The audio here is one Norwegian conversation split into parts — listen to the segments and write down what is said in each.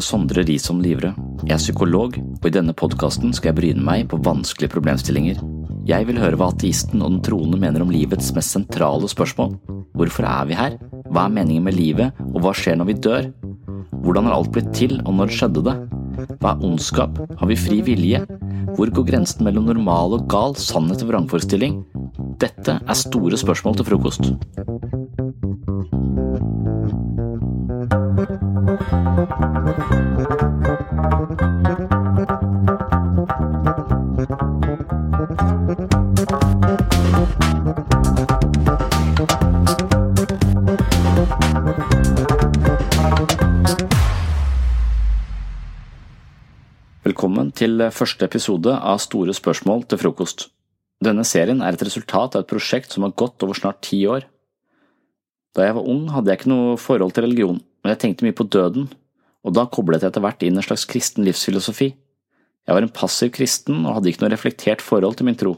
heter Sondre Risholm Livre. Jeg er psykolog, og i denne podkasten skal jeg bryne meg på vanskelige problemstillinger. Jeg vil høre hva ateisten og den troende mener om livets mest sentrale spørsmål. Hvorfor er vi her? Hva er meningen med livet, og hva skjer når vi dør? Hvordan har alt blitt til, og når skjedde det? Hva er ondskap? Har vi fri vilje? Hvor går grensen mellom normal og gal, sannhet og vrangforestilling? Dette er store spørsmål til frokost. Velkommen til første episode av Store spørsmål til frokost. Denne serien er et resultat av et prosjekt som har gått over snart ti år. Da jeg var ung hadde jeg ikke noe forhold til religion, men jeg tenkte mye på døden, og da koblet jeg etter hvert inn en slags kristen livsfilosofi. Jeg var en passiv kristen og hadde ikke noe reflektert forhold til min tro.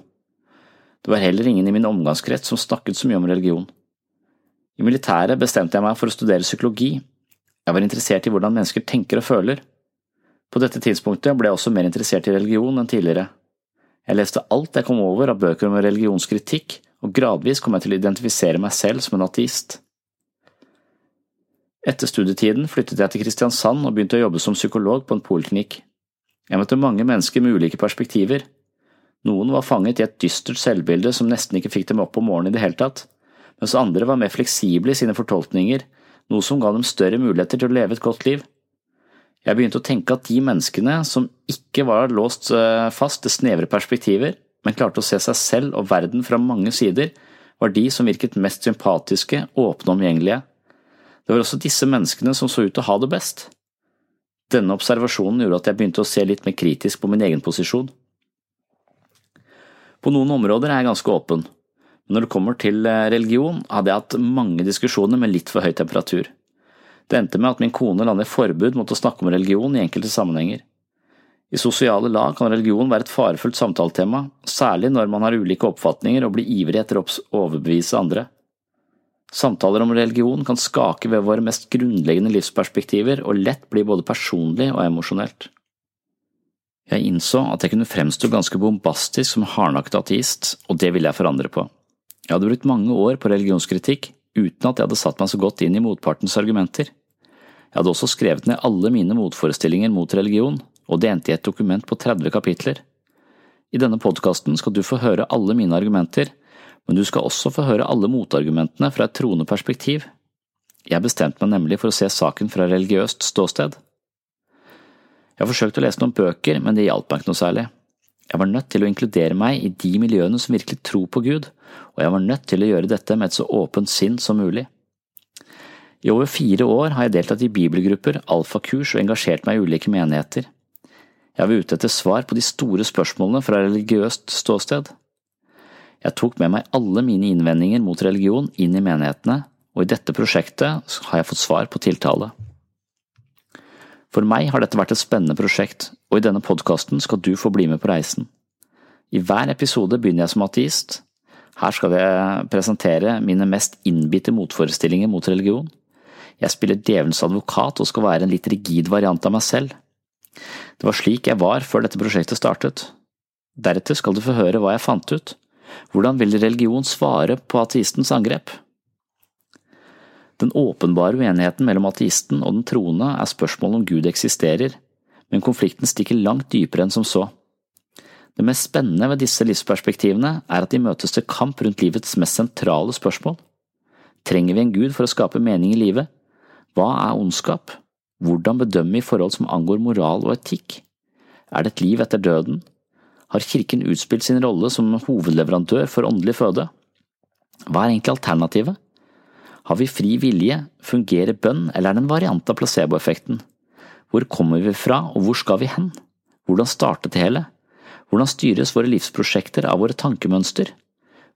Det var heller ingen i min omgangskrets som snakket så mye om religion. I militæret bestemte jeg meg for å studere psykologi. Jeg var interessert i hvordan mennesker tenker og føler. På dette tidspunktet ble jeg også mer interessert i religion enn tidligere. Jeg leste alt jeg kom over av bøker om religionskritikk, og gradvis kom jeg til å identifisere meg selv som en ateist. Etter studietiden flyttet jeg til Kristiansand og begynte å jobbe som psykolog på en poliklinikk. Jeg møtte mange mennesker med ulike perspektiver. Noen var fanget i et dystert selvbilde som nesten ikke fikk dem opp om morgenen i det hele tatt, mens andre var mer fleksible i sine fortolkninger, noe som ga dem større muligheter til å leve et godt liv. Jeg begynte å tenke at de menneskene som ikke var låst eh, fast til snevre perspektiver, men klarte å se seg selv og verden fra mange sider, var de som virket mest sympatiske, åpne og omgjengelige. Det var også disse menneskene som så ut til å ha det best. Denne observasjonen gjorde at jeg begynte å se litt mer kritisk på min egen posisjon. På noen områder er jeg ganske åpen, men når det kommer til eh, religion, hadde jeg hatt mange diskusjoner med litt for høy temperatur. Det endte med at min kone landet forbud mot å snakke om religion i enkelte sammenhenger. I sosiale lag kan religion være et farefullt samtaletema, særlig når man har ulike oppfatninger og blir ivrig etter å overbevise andre. Samtaler om religion kan skake ved våre mest grunnleggende livsperspektiver og lett bli både personlig og emosjonelt. Jeg innså at jeg kunne fremstå ganske bombastisk som hardnakket ateist, og det ville jeg forandre på. Jeg hadde brukt mange år på religionskritikk uten at jeg hadde satt meg så godt inn i motpartens argumenter. Jeg hadde også skrevet ned alle mine motforestillinger mot religion, og det endte i et dokument på 30 kapitler. I denne podkasten skal du få høre alle mine argumenter, men du skal også få høre alle motargumentene fra et troende perspektiv. Jeg bestemte meg nemlig for å se saken fra religiøst ståsted. Jeg har forsøkt å lese noen bøker, men det hjalp meg ikke noe særlig. Jeg var nødt til å inkludere meg i de miljøene som virkelig tror på Gud, og jeg var nødt til å gjøre dette med et så åpent sinn som mulig. I over fire år har jeg deltatt i bibelgrupper, alfakurs og engasjert meg i ulike menigheter. Jeg var ute etter svar på de store spørsmålene fra religiøst ståsted. Jeg tok med meg alle mine innvendinger mot religion inn i menighetene, og i dette prosjektet har jeg fått svar på tiltale. For meg har dette vært et spennende prosjekt, og i denne podkasten skal du få bli med på reisen. I hver episode begynner jeg som ateist. Her skal jeg presentere mine mest innbitte motforestillinger mot religion. Jeg spiller djevelens advokat og skal være en litt rigid variant av meg selv. Det var slik jeg var før dette prosjektet startet. Deretter skal du få høre hva jeg fant ut, hvordan vil religion svare på ateistens angrep? Den åpenbare uenigheten mellom ateisten og den troende er spørsmålet om Gud eksisterer, men konflikten stikker langt dypere enn som så. Det mest spennende ved disse livsperspektivene er at de møtes til kamp rundt livets mest sentrale spørsmål. Trenger vi en Gud for å skape mening i livet? Hva er ondskap? Hvordan bedømme i forhold som angår moral og etikk? Er det et liv etter døden? Har kirken utspilt sin rolle som hovedleverandør for åndelig føde. Hva er egentlig alternativet? Har vi fri vilje, fungerer bønn, eller er det en variant av placeboeffekten? Hvor kommer vi fra, og hvor skal vi hen? Hvordan startet det hele? Hvordan styres våre livsprosjekter av våre tankemønster?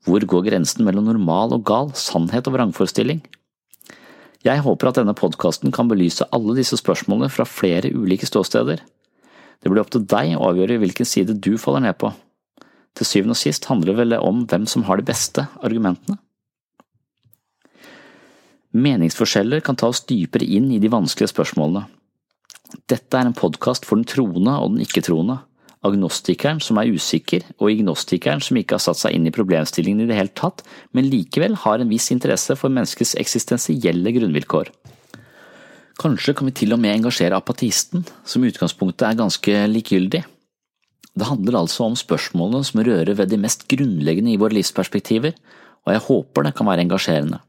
Hvor går grensen mellom normal og gal, sannhet og vrangforestilling? Jeg håper at denne podkasten kan belyse alle disse spørsmålene fra flere ulike ståsteder. Det blir opp til deg å avgjøre hvilken side du faller ned på. Til syvende og sist handler det vel om hvem som har de beste argumentene. Meningsforskjeller kan ta oss dypere inn i de vanskelige spørsmålene. Dette er en podkast for den troende og den ikke-troende, agnostikeren som er usikker, og ignostikeren som ikke har satt seg inn i problemstillingen i det hele tatt, men likevel har en viss interesse for menneskets eksistensielle grunnvilkår. Kanskje kan vi til og med engasjere apatisten, som i utgangspunktet er ganske likegyldig. Det handler altså om spørsmålene som rører ved de mest grunnleggende i våre livsperspektiver, og jeg håper det kan være engasjerende.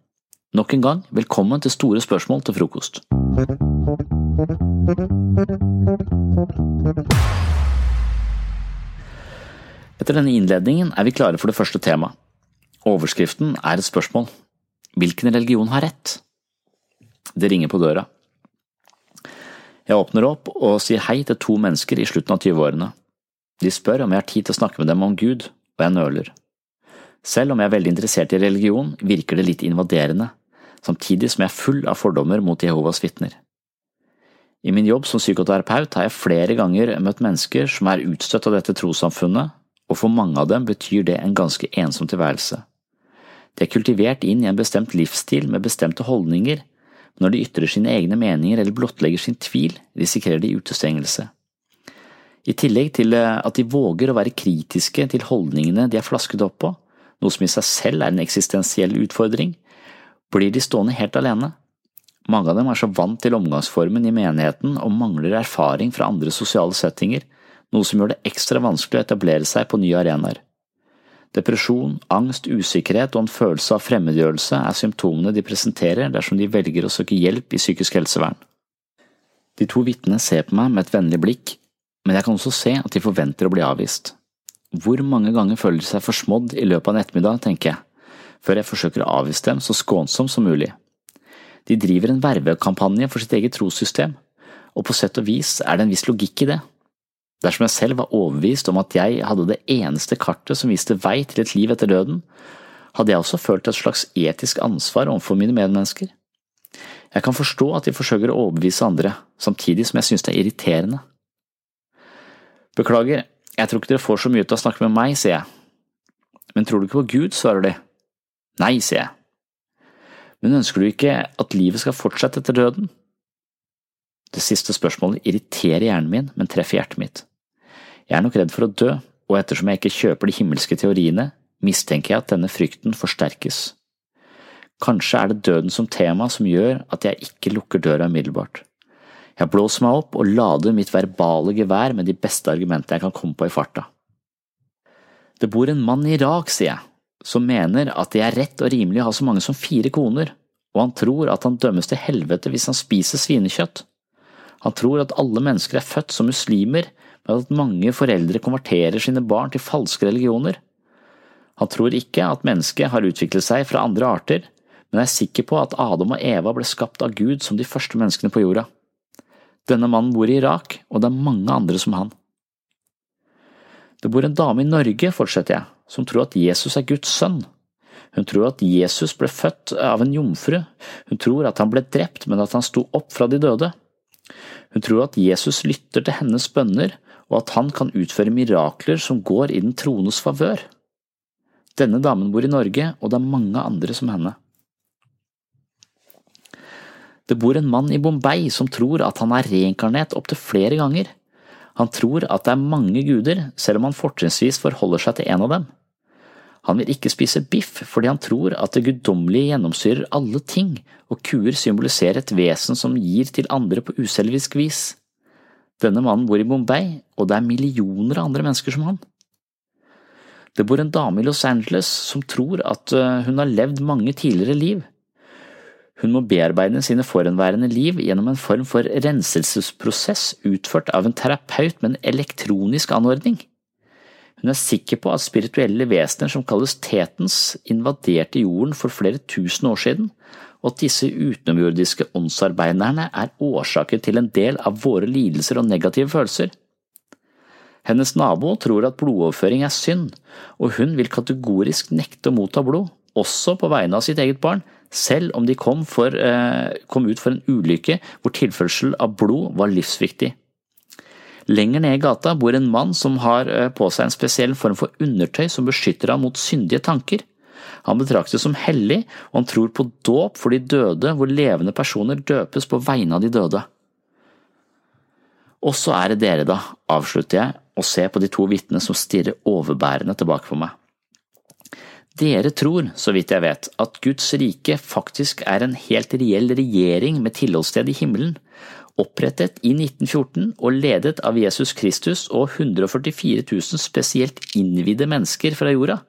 Nok en gang, velkommen til Store spørsmål til frokost. Etter denne innledningen er vi klare for det første temaet. Overskriften er et spørsmål. Hvilken religion har rett? Det ringer på døra. Jeg åpner opp og sier hei til to mennesker i slutten av 20-årene. De spør om jeg har tid til å snakke med dem om Gud, og jeg nøler. Selv om jeg er veldig interessert i religion, virker det litt invaderende, samtidig som jeg er full av fordommer mot Jehovas vitner. I min jobb som psykoterapeut har jeg flere ganger møtt mennesker som er utstøtt av dette trossamfunnet, og for mange av dem betyr det en ganske ensom tilværelse. De er kultivert inn i en bestemt livsstil med bestemte holdninger, når de ytrer sine egne meninger eller blottlegger sin tvil, risikerer de utestengelse. I tillegg til at de våger å være kritiske til holdningene de er flasket opp på, noe som i seg selv er en eksistensiell utfordring, blir de stående helt alene. Mange av dem er så vant til omgangsformen i menigheten og mangler erfaring fra andre sosiale settinger, noe som gjør det ekstra vanskelig å etablere seg på nye arenaer. Depresjon, angst, usikkerhet og en følelse av fremmedgjørelse er symptomene de presenterer dersom de velger å søke hjelp i psykisk helsevern. De to vitnene ser på meg med et vennlig blikk, men jeg kan også se at de forventer å bli avvist. Hvor mange ganger føler de seg forsmådd i løpet av en ettermiddag, tenker jeg før jeg forsøker å avvise dem så skånsomt som mulig. De driver en vervekampanje for sitt eget trossystem, og på sett og vis er det en viss logikk i det. Dersom jeg selv var overbevist om at jeg hadde det eneste kartet som viste vei til et liv etter døden, hadde jeg også følt et slags etisk ansvar overfor mine medmennesker. Jeg kan forstå at de forsøker å overbevise andre, samtidig som jeg synes det er irriterende. Beklager, jeg tror ikke dere får så mye ut av å snakke med meg, sier jeg. Men tror du ikke på Gud, svarer de. Nei, sier jeg. Men ønsker du ikke at livet skal fortsette etter døden? Det siste spørsmålet irriterer hjernen min, men treffer hjertet mitt. Jeg er nok redd for å dø, og ettersom jeg ikke kjøper de himmelske teoriene, mistenker jeg at denne frykten forsterkes. Kanskje er det døden som tema som gjør at jeg ikke lukker døra umiddelbart. Jeg blåser meg opp og lader mitt verbale gevær med de beste argumentene jeg kan komme på i farta. Det bor en mann i Irak, sier jeg, som mener at det er rett og rimelig å ha så mange som fire koner, og han tror at han dømmes til helvete hvis han spiser svinekjøtt. Han tror at alle mennesker er født som muslimer, men at mange foreldre konverterer sine barn til falske religioner. Han tror ikke at mennesket har utviklet seg fra andre arter, men er sikker på at Adam og Eva ble skapt av Gud som de første menneskene på jorda. Denne mannen bor i Irak, og det er mange andre som han. Det bor en dame i Norge, fortsetter jeg, som tror at Jesus er Guds sønn. Hun tror at Jesus ble født av en jomfru, hun tror at han ble drept, men at han sto opp fra de døde. Hun tror at Jesus lytter til hennes bønner, og at han kan utføre mirakler som går i den troendes favør. Denne damen bor i Norge, og det er mange andre som henne. Det bor en mann i Bombay som tror at han er reinkarnert opptil flere ganger. Han tror at det er mange guder, selv om han fortrinnsvis forholder seg til en av dem. Han vil ikke spise biff fordi han tror at det guddommelige gjennomsyrer alle ting, og kuer symboliserer et vesen som gir til andre på uselvisk vis. Denne mannen bor i Bombay, og det er millioner av andre mennesker som han. Det bor en dame i Los Angeles som tror at eh, hun har levd mange tidligere liv. Hun må bearbeide sine forhenværende liv gjennom en form for renselsesprosess utført av en terapeut med en elektronisk anordning. Hun er sikker på at spirituelle vesener som kalles tetens, invaderte jorden for flere tusen år siden, og at disse utenomjordiske åndsarbeiderne er årsaker til en del av våre lidelser og negative følelser. Hennes nabo tror at blodoverføring er synd, og hun vil kategorisk nekte å motta blod, også på vegne av sitt eget barn, selv om de kom, for, eh, kom ut for en ulykke hvor tilførsel av blod var livsviktig. Lenger ned i gata bor en mann som har eh, på seg en spesiell form for undertøy som beskytter ham mot syndige tanker. Han betraktes som hellig, og han tror på dåp for de døde hvor levende personer døpes på vegne av de døde. Og så er det dere, da, avslutter jeg og ser på de to vitnene som stirrer overbærende tilbake på meg. Dere tror, så vidt jeg vet, at Guds rike faktisk er en helt reell regjering med tilholdssted i himmelen, opprettet i 1914 og ledet av Jesus Kristus og 144 000 spesielt innvidde mennesker fra jorda.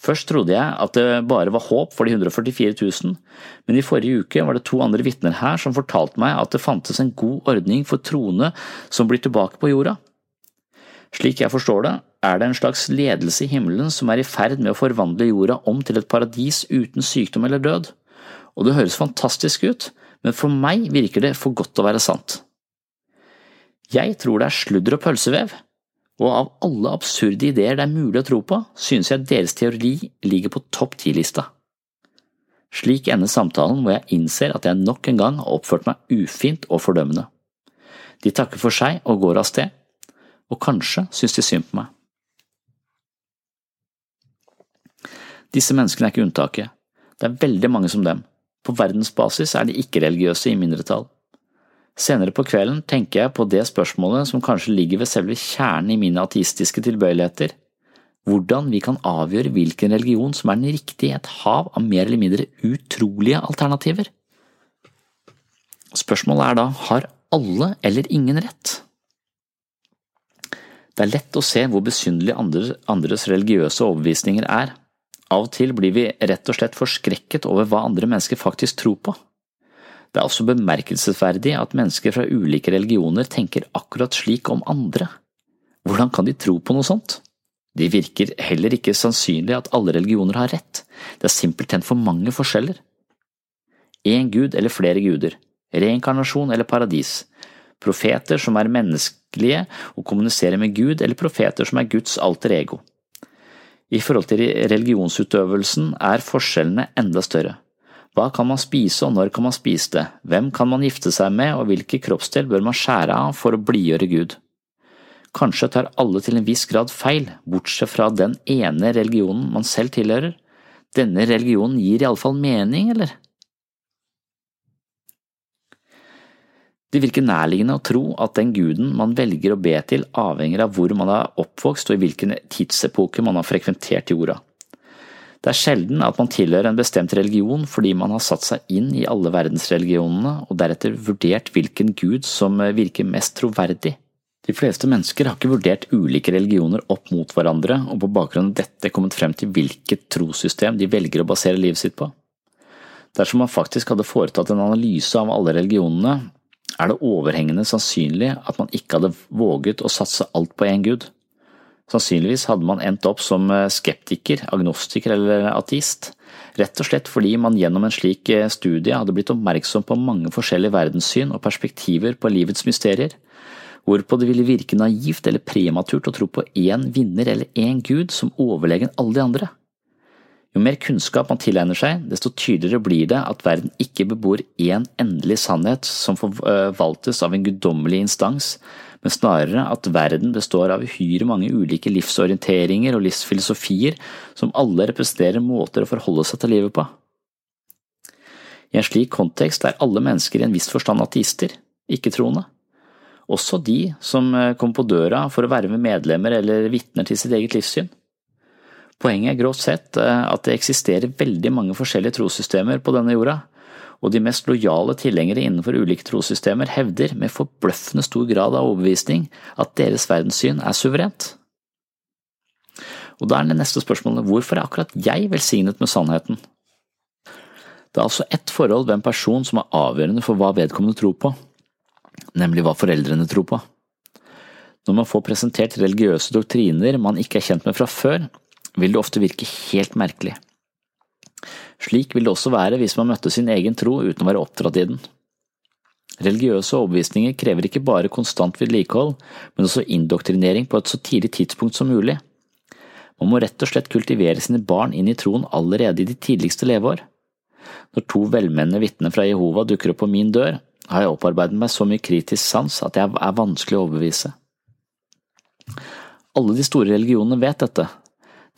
Først trodde jeg at det bare var håp for de 144 000, men i forrige uke var det to andre vitner her som fortalte meg at det fantes en god ordning for troende som blir tilbake på jorda. Slik jeg forstår det, er det en slags ledelse i himmelen som er i ferd med å forvandle jorda om til et paradis uten sykdom eller død, og det høres fantastisk ut, men for meg virker det for godt å være sant. Jeg tror det er sludder og pølsevev, og av alle absurde ideer det er mulig å tro på, synes jeg deres teori ligger på topp ti-lista. Slik ender samtalen hvor jeg innser at jeg nok en gang har oppført meg ufint og fordømmende. De takker for seg og går av sted, og kanskje synes de synd på meg. Disse menneskene er ikke unntaket, det er veldig mange som dem, på verdensbasis er de ikke-religiøse i mindretall. Senere på kvelden tenker jeg på det spørsmålet som kanskje ligger ved selve kjernen i mine ateistiske tilbøyeligheter, hvordan vi kan avgjøre hvilken religion som er den riktige i et hav av mer eller mindre utrolige alternativer. Spørsmålet er da, har alle eller ingen rett? Det er lett å se hvor besynderlig andres religiøse overbevisninger er. Av og til blir vi rett og slett forskrekket over hva andre mennesker faktisk tror på. Det er også bemerkelsesverdig at mennesker fra ulike religioner tenker akkurat slik om andre. Hvordan kan de tro på noe sånt? Det virker heller ikke sannsynlig at alle religioner har rett, det er simpelthen for mange forskjeller. Én gud eller flere guder, reinkarnasjon eller paradis, profeter som er menneskelige og kommuniserer med Gud, eller profeter som er Guds alter ego. I forhold til religionsutøvelsen er forskjellene enda større. Hva kan man spise og når kan man spise det, hvem kan man gifte seg med og hvilke kroppsdel bør man skjære av for å blidgjøre Gud? Kanskje tar alle til en viss grad feil, bortsett fra den ene religionen man selv tilhører. Denne religionen gir iallfall mening, eller? Det virker nærliggende å tro at den guden man velger å be til avhenger av hvor man er oppvokst og i hvilken tidsepoke man har frekventert jorda. Det er sjelden at man tilhører en bestemt religion fordi man har satt seg inn i alle verdensreligionene og deretter vurdert hvilken gud som virker mest troverdig. De fleste mennesker har ikke vurdert ulike religioner opp mot hverandre og på bakgrunn av dette kommet frem til hvilket trossystem de velger å basere livet sitt på. Dersom man faktisk hadde foretatt en analyse av alle religionene, er det overhengende sannsynlig at man ikke hadde våget å satse alt på én gud. Sannsynligvis hadde man endt opp som eh, skeptiker, agnostiker eller ateist, rett og slett fordi man gjennom en slik eh, studie hadde blitt oppmerksom på mange forskjellige verdenssyn og perspektiver på livets mysterier, hvorpå det ville virke naivt eller prematurt å tro på én vinner eller én gud som overlegen alle de andre. Jo mer kunnskap man tilegner seg, desto tydeligere blir det at verden ikke bebor én endelig sannhet som forvaltes av en guddommelig instans, men snarere at verden består av uhyre mange ulike livsorienteringer og livsfilosofier som alle representerer måter å forholde seg til livet på. I en slik kontekst er alle mennesker i en viss forstand ateister, ikke-troende. Også de som eh, kommer på døra for å verve medlemmer eller vitner til sitt eget livssyn. Poenget er grovt sett eh, at det eksisterer veldig mange forskjellige trossystemer på denne jorda, og de mest lojale tilhengere innenfor ulike trossystemer hevder med forbløffende stor grad av overbevisning at deres verdenssyn er suverent. Og da er det neste spørsmålet hvorfor er akkurat jeg velsignet med sannheten? Det er altså ett forhold ved en person som er avgjørende for hva vedkommende tror på, nemlig hva foreldrene tror på. Når man får presentert religiøse doktriner man ikke er kjent med fra før, vil det ofte virke helt merkelig. Slik vil det også være hvis man møtte sin egen tro uten å være oppdratt i den. Religiøse overbevisninger krever ikke bare konstant vedlikehold, men også indoktrinering på et så tidlig tidspunkt som mulig. Man må rett og slett kultivere sine barn inn i troen allerede i de tidligste leveår. Når to velmenende vitner fra Jehova dukker opp på min dør, har jeg opparbeidet meg så mye kritisk sans at jeg er vanskelig å overbevise. Alle de store religionene vet dette,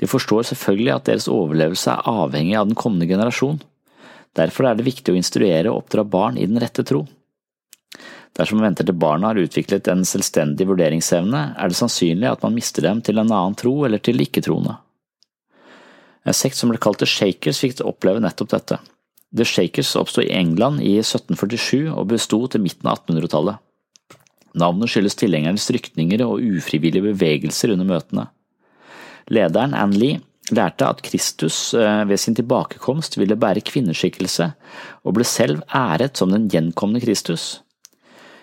de forstår selvfølgelig at deres overlevelse er avhengig av den kommende generasjon. Derfor er det viktig å instruere og oppdra barn i den rette tro. Dersom man venter til barna har utviklet en selvstendig vurderingsevne, er det sannsynlig at man mister dem til en annen tro eller til ikke-troende. En sekt som ble kalt The Shakers fikk oppleve nettopp dette. The Shakers oppsto i England i 1747 og besto til midten av 1800-tallet. Navnet skyldes tilhengernes rykninger og ufrivillige bevegelser under møtene. Lederen, Anne Lee, lærte at Kristus eh, ved sin tilbakekomst ville bære kvinneskikkelse, og ble selv æret som den gjenkomne Kristus.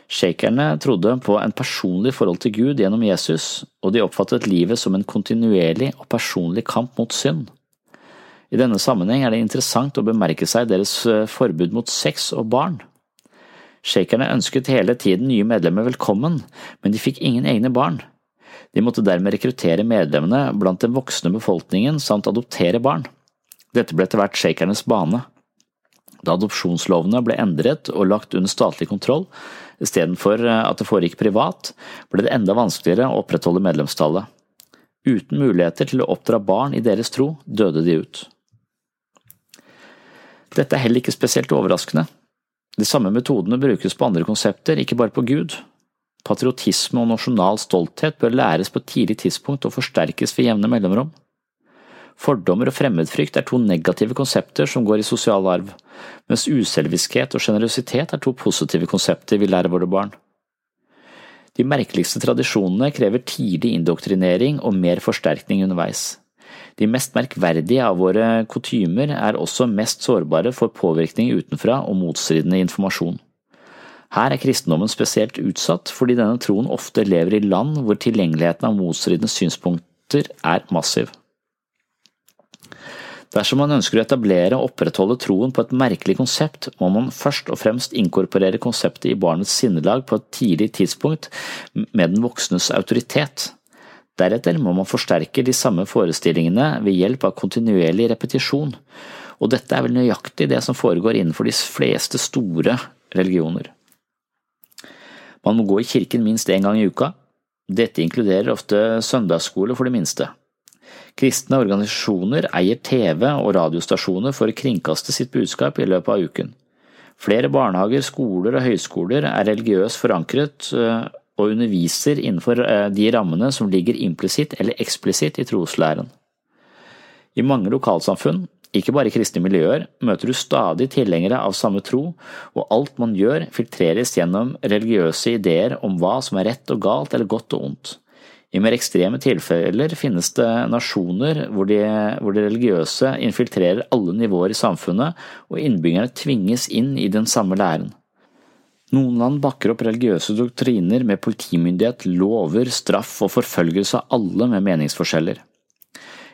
Shakerne trodde på en personlig forhold til Gud gjennom Jesus, og de oppfattet livet som en kontinuerlig og personlig kamp mot synd. I denne sammenheng er det interessant å bemerke seg deres eh, forbud mot sex og barn. Shakerne ønsket hele tiden nye medlemmer velkommen, men de fikk ingen egne barn. De måtte dermed rekruttere medlemmene blant den voksne befolkningen samt adoptere barn. Dette ble etter hvert shakernes bane. Da adopsjonslovene ble endret og lagt under statlig kontroll, istedenfor eh, at det foregikk privat, ble det enda vanskeligere å opprettholde medlemstallet. Uten muligheter til å oppdra barn i deres tro, døde de ut. Dette er heller ikke spesielt overraskende. De samme metodene brukes på andre konsepter, ikke bare på Gud. Patriotisme og nasjonal stolthet bør læres på et tidlig tidspunkt og forsterkes ved jevne mellomrom. Fordommer og fremmedfrykt er to negative konsepter som går i sosial arv, mens uselviskhet og sjenerøsitet er to positive konsepter vi lærer våre barn. De merkeligste tradisjonene krever tidlig indoktrinering og mer forsterkning underveis. De mest merkverdige av våre kutymer er også mest sårbare for påvirkning utenfra og motstridende informasjon. Her er kristendommen spesielt utsatt fordi denne troen ofte lever i land hvor tilgjengeligheten av motstridende synspunkter er massiv. Dersom man ønsker å etablere og opprettholde troen på et merkelig konsept, må man først og fremst inkorporere konseptet i barnets sinnelag på et tidlig tidspunkt med den voksnes autoritet. Deretter må man forsterke de samme forestillingene ved hjelp av kontinuerlig repetisjon, og dette er vel nøyaktig det som foregår innenfor de fleste store religioner. Man må gå i kirken minst én gang i uka. Dette inkluderer ofte søndagsskole for de minste. Kristne organisasjoner eier TV og radiostasjoner for å kringkaste sitt budskap i løpet av uken. Flere barnehager, skoler og høyskoler er religiøst forankret eh, og underviser innenfor eh, de rammene som ligger implisitt eller eksplisitt i troslæren. I mange lokalsamfunn, ikke bare i kristne miljøer, møter du stadig tilhengere av samme tro, og alt man gjør filtreres gjennom religiøse ideer om hva som er rett og galt eller godt og ondt. I mer ekstreme tilfeller finnes det nasjoner hvor de, hvor de religiøse infiltrerer alle nivåer i samfunnet, og innbyggerne tvinges inn i den samme læren. Noen land bakker opp religiøse doktriner med politimyndighet, lover, straff og forfølgelse av alle med meningsforskjeller.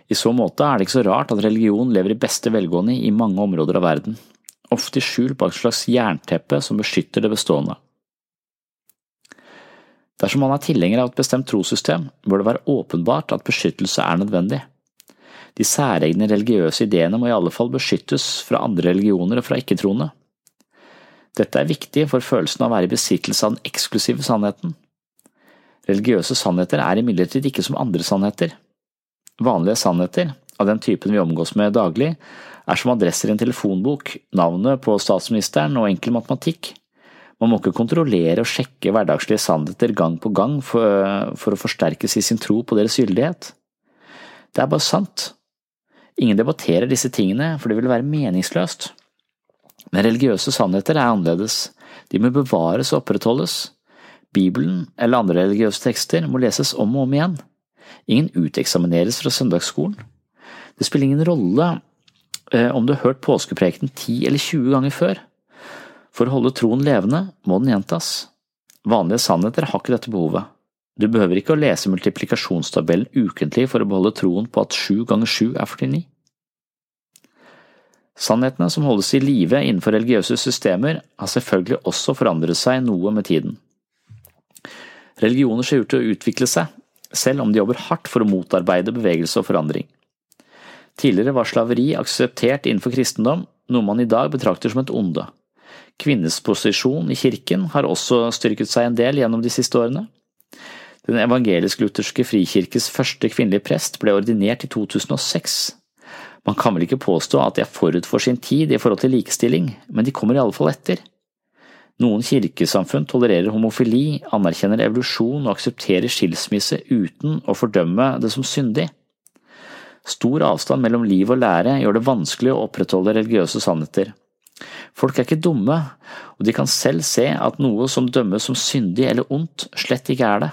I så måte er det ikke så rart at religion lever i beste velgående i mange områder av verden, ofte i skjul bak et slags jernteppe som beskytter det bestående. Dersom man er tilhenger av et bestemt trossystem, bør det være åpenbart at beskyttelse er nødvendig. De særegne religiøse ideene må i alle fall beskyttes fra andre religioner og fra ikke-troende. Dette er viktig for følelsen av å være i besittelse av den eksklusive sannheten. Religiøse sannheter er imidlertid ikke som andre sannheter. Vanlige sannheter, av den typen vi omgås med daglig, er som adresser i en telefonbok, navnet på statsministeren og enkel matematikk. Man må ikke kontrollere og sjekke hverdagslige sannheter gang på gang for, for å forsterkes i sin tro på deres gyldighet. Det er bare sant. Ingen debatterer disse tingene, for det vil være meningsløst. Men religiøse sannheter er annerledes. De må bevares og opprettholdes. Bibelen eller andre religiøse tekster må leses om og om igjen. Ingen uteksamineres fra søndagsskolen. Det spiller ingen rolle eh, om du har hørt påskeprekenen 10 eller 20 ganger før. For å holde troen levende må den gjentas. Vanlige sannheter har ikke dette behovet. Du behøver ikke å lese multiplikasjonstabellen ukentlig for å beholde troen på at 7 ganger 7 er 49. Sannhetene som holdes i live innenfor religiøse systemer, har selvfølgelig også forandret seg noe med tiden. Religioner ser ut til å utvikle seg, selv om de jobber hardt for å motarbeide bevegelse og forandring. Tidligere var slaveri akseptert innenfor kristendom, noe man i dag betrakter som et onde. Kvinnes posisjon i kirken har også styrket seg en del gjennom de siste årene. Den evangelisk-lutherske frikirkes første kvinnelige prest ble ordinert i 2006. Man kan vel ikke påstå at de er forut for sin tid i forhold til likestilling, men de kommer i alle fall etter. Noen kirkesamfunn tolererer homofili, anerkjenner evolusjon og aksepterer skilsmisse uten å fordømme det som syndig. Stor avstand mellom liv og lære gjør det vanskelig å opprettholde religiøse sannheter. Folk er ikke dumme, og de kan selv se at noe som dømmes som syndig eller ondt, slett ikke er det.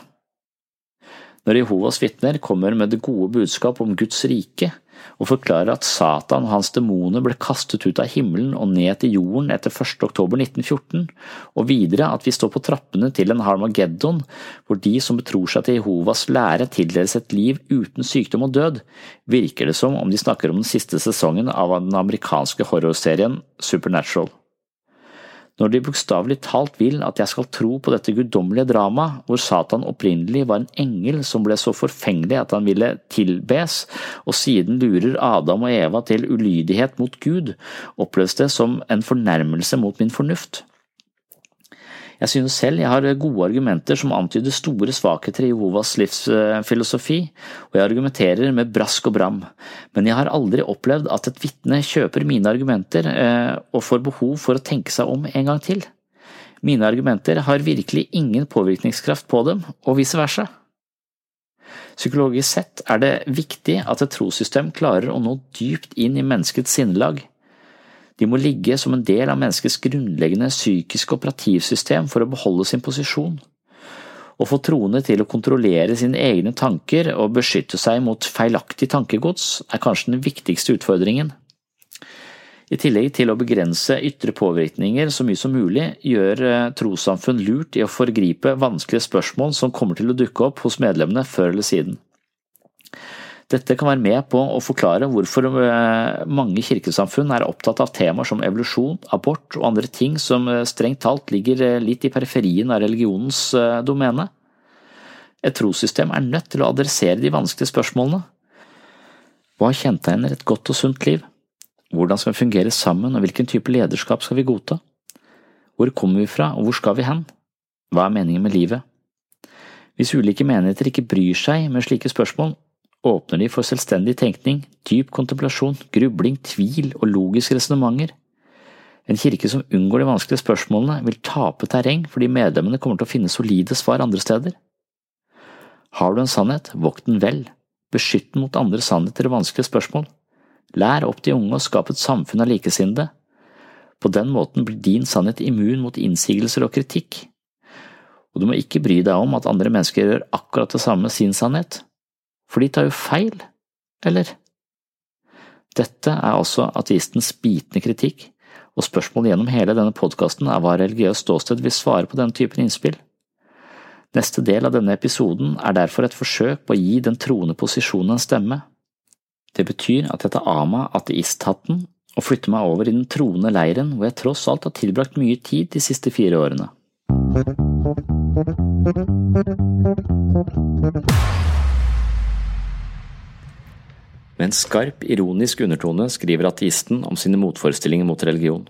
Når Jehovas vitner kommer med det gode budskap om Guds rike, og forklarer at Satan og hans demoner ble kastet ut av himmelen og ned til jorden etter 1. oktober 1914, og videre at vi står på trappene til en Harmageddon hvor de som betror seg til Jehovas lære tildeles et liv uten sykdom og død, virker det som om de snakker om den siste sesongen av den amerikanske horrorserien Supernatural når de bokstavelig talt vil at jeg skal tro på dette guddommelige dramaet, hvor Satan opprinnelig var en engel som ble så forfengelig at han ville tilbes, og siden lurer Adam og Eva til ulydighet mot Gud, oppleves det som en fornærmelse mot min fornuft. Jeg synes selv jeg har gode argumenter som antyder store svakheter i Jehovas livsfilosofi, og jeg argumenterer med brask og bram, men jeg har aldri opplevd at et vitne kjøper mine argumenter eh, og får behov for å tenke seg om en gang til. Mine argumenter har virkelig ingen påvirkningskraft på dem, og vice versa. Psykologisk sett er det viktig at et trossystem klarer å nå dypt inn i menneskets sinnelag, de må ligge som en del av menneskets grunnleggende psykiske operativsystem for å beholde sin posisjon. Å få troende til å kontrollere sine egne tanker og beskytte seg mot feilaktig tankegods er kanskje den viktigste utfordringen. I tillegg til å begrense ytre påvirkninger så mye som mulig, gjør eh, trossamfunn lurt i å forgripe vanskelige spørsmål som kommer til å dukke opp hos medlemmene før eller siden. Dette kan være med på å forklare hvorfor eh, mange kirkesamfunn er opptatt av temaer som evolusjon, abort og andre ting som eh, strengt talt ligger eh, litt i periferien av religionens domene. Et trossystem er nødt til å adressere de vanskelige spørsmålene. Hva kjennetegner et godt og sunt liv? Hvordan skal vi fungere sammen, og hvilken type lederskap skal vi godta? Hvor kommer vi fra, og hvor skal vi hen? Hva er meningen med livet? Hvis ulike menigheter ikke bryr seg med slike spørsmål, åpner de for selvstendig tenkning, dyp kontemplasjon, grubling, tvil og logiske resonnementer. En kirke som unngår de vanskelige spørsmålene, vil tape terreng fordi medlemmene kommer til å finne solide svar andre steder. Har du en sannhet, vokt den vel, beskytt den mot andre sannheter og vanskelige spørsmål. Lær opp de unge og skap et samfunn av likesinnede. På den måten blir din sannhet immun mot innsigelser og kritikk. Og du må ikke bry deg om at andre mennesker gjør akkurat det samme med sin sannhet. For de tar jo feil, eller? Dette er altså ateistens bitende kritikk, og spørsmålet gjennom hele denne podkasten er hva religiøst ståsted vil svare på denne typen innspill. Neste del av denne episoden er derfor et forsøk på å gi den troende posisjonen en stemme. Det betyr at jeg tar av meg ateisthatten og flytter meg over i den troende leiren hvor jeg tross alt har tilbrakt mye tid de siste fire årene. Med en skarp, ironisk undertone skriver ateisten om sine motforestillinger mot religion.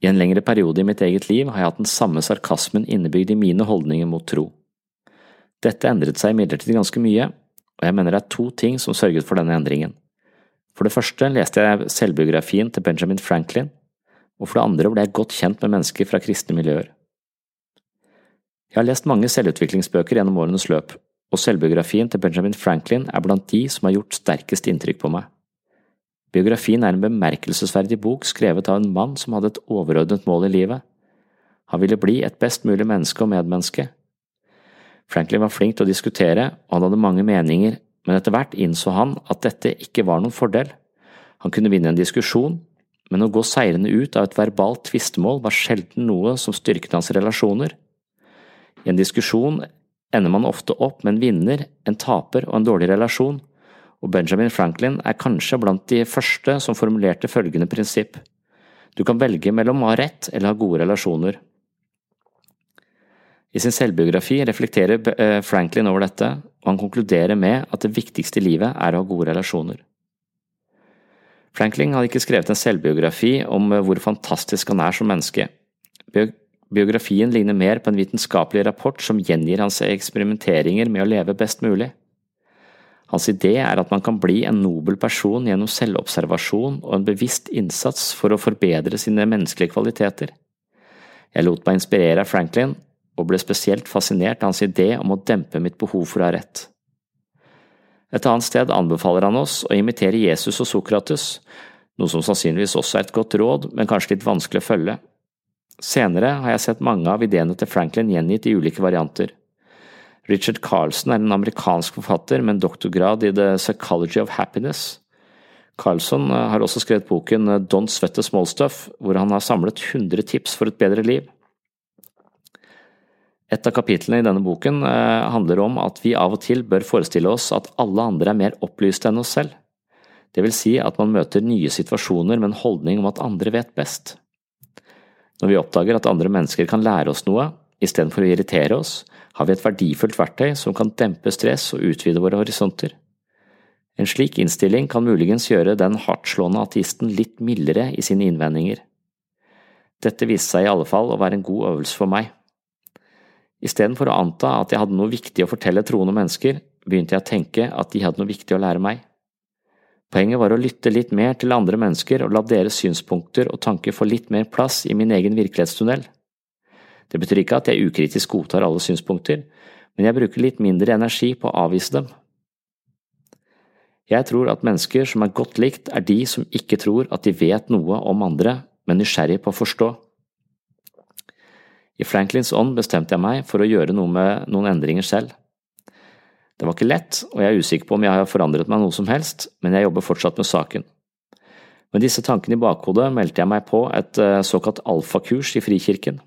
I en lengre periode i mitt eget liv har jeg hatt den samme sarkasmen innebygd i mine holdninger mot tro. Dette endret seg imidlertid ganske mye, og jeg mener det er to ting som sørget for denne endringen. For det første leste jeg selvbiografien til Benjamin Franklin, og for det andre ble jeg godt kjent med mennesker fra kristne miljøer. Jeg har lest mange selvutviklingsbøker gjennom årenes løp, og selvbiografien til Benjamin Franklin er blant de som har gjort sterkest inntrykk på meg. Biografien er en bemerkelsesverdig bok skrevet av en mann som hadde et overordnet mål i livet. Han ville bli et best mulig menneske og medmenneske. Franklin var flink til å diskutere, og han hadde mange meninger, men etter hvert innså han at dette ikke var noen fordel. Han kunne vinne en diskusjon, men å gå seirende ut av et verbalt tvistemål var sjelden noe som styrket hans relasjoner. I en diskusjon ender man ofte opp med en vinner, en taper og en dårlig relasjon, og Benjamin Franklin er kanskje blant de første som formulerte følgende prinsipp. Du kan velge mellom å ha rett eller ha gode relasjoner. I sin selvbiografi reflekterer eh, Franklin over dette, og han konkluderer med at det viktigste i livet er å ha gode relasjoner. Franklin hadde ikke skrevet en selvbiografi om eh, hvor fantastisk han er som menneske. Biografien ligner mer på en vitenskapelig rapport som gjengir hans eksperimenteringer med å leve best mulig. Hans idé er at man kan bli en nobel person gjennom selvobservasjon og en bevisst innsats for å forbedre sine menneskelige kvaliteter. Jeg lot meg inspirere av Franklin, og ble spesielt fascinert av hans idé om å dempe mitt behov for å ha rett. Et annet sted anbefaler han oss å imitere Jesus og Sokrates, noe som sannsynligvis også er et godt råd, men kanskje litt vanskelig å følge. Senere har jeg sett mange av ideene til Franklin gjengitt i ulike varianter. Richard Carlson er en amerikansk forfatter med en doktorgrad i The Psychology of Happiness. Carlson eh, har også skrevet boken eh, Don't Sweat the Small Stuff, hvor han har samlet 100 tips for et bedre liv. Et av kapitlene i denne boken eh, handler om at vi av og til bør forestille oss at alle andre er mer opplyste enn oss selv. Det vil si at man møter nye situasjoner med en holdning om at andre vet best. Når vi oppdager at andre mennesker kan lære oss noe, istedenfor å irritere oss, har vi et verdifullt verktøy som kan dempe stress og utvide våre horisonter. En slik innstilling kan muligens gjøre den hardtslående ateisten litt mildere i sine innvendinger. Dette viste seg i alle fall å være en god øvelse for meg. Istedenfor å anta at jeg hadde noe viktig å fortelle troende mennesker, begynte jeg å tenke at de hadde noe viktig å lære meg. Poenget var å lytte litt mer til andre mennesker og la deres synspunkter og tanker få litt mer plass i min egen virkelighetstunnel. Det betyr ikke at jeg ukritisk godtar alle synspunkter, men jeg bruker litt mindre energi på å avvise dem. Jeg tror at mennesker som er godt likt, er de som ikke tror at de vet noe om andre, men nysgjerrig på å forstå. I Franklins ånd bestemte jeg meg for å gjøre noe med noen endringer selv. Det var ikke lett, og jeg er usikker på om jeg har forandret meg noe som helst, men jeg jobber fortsatt med saken. Med disse tankene i bakhodet meldte jeg meg på et eh, såkalt alfakurs i Frikirken.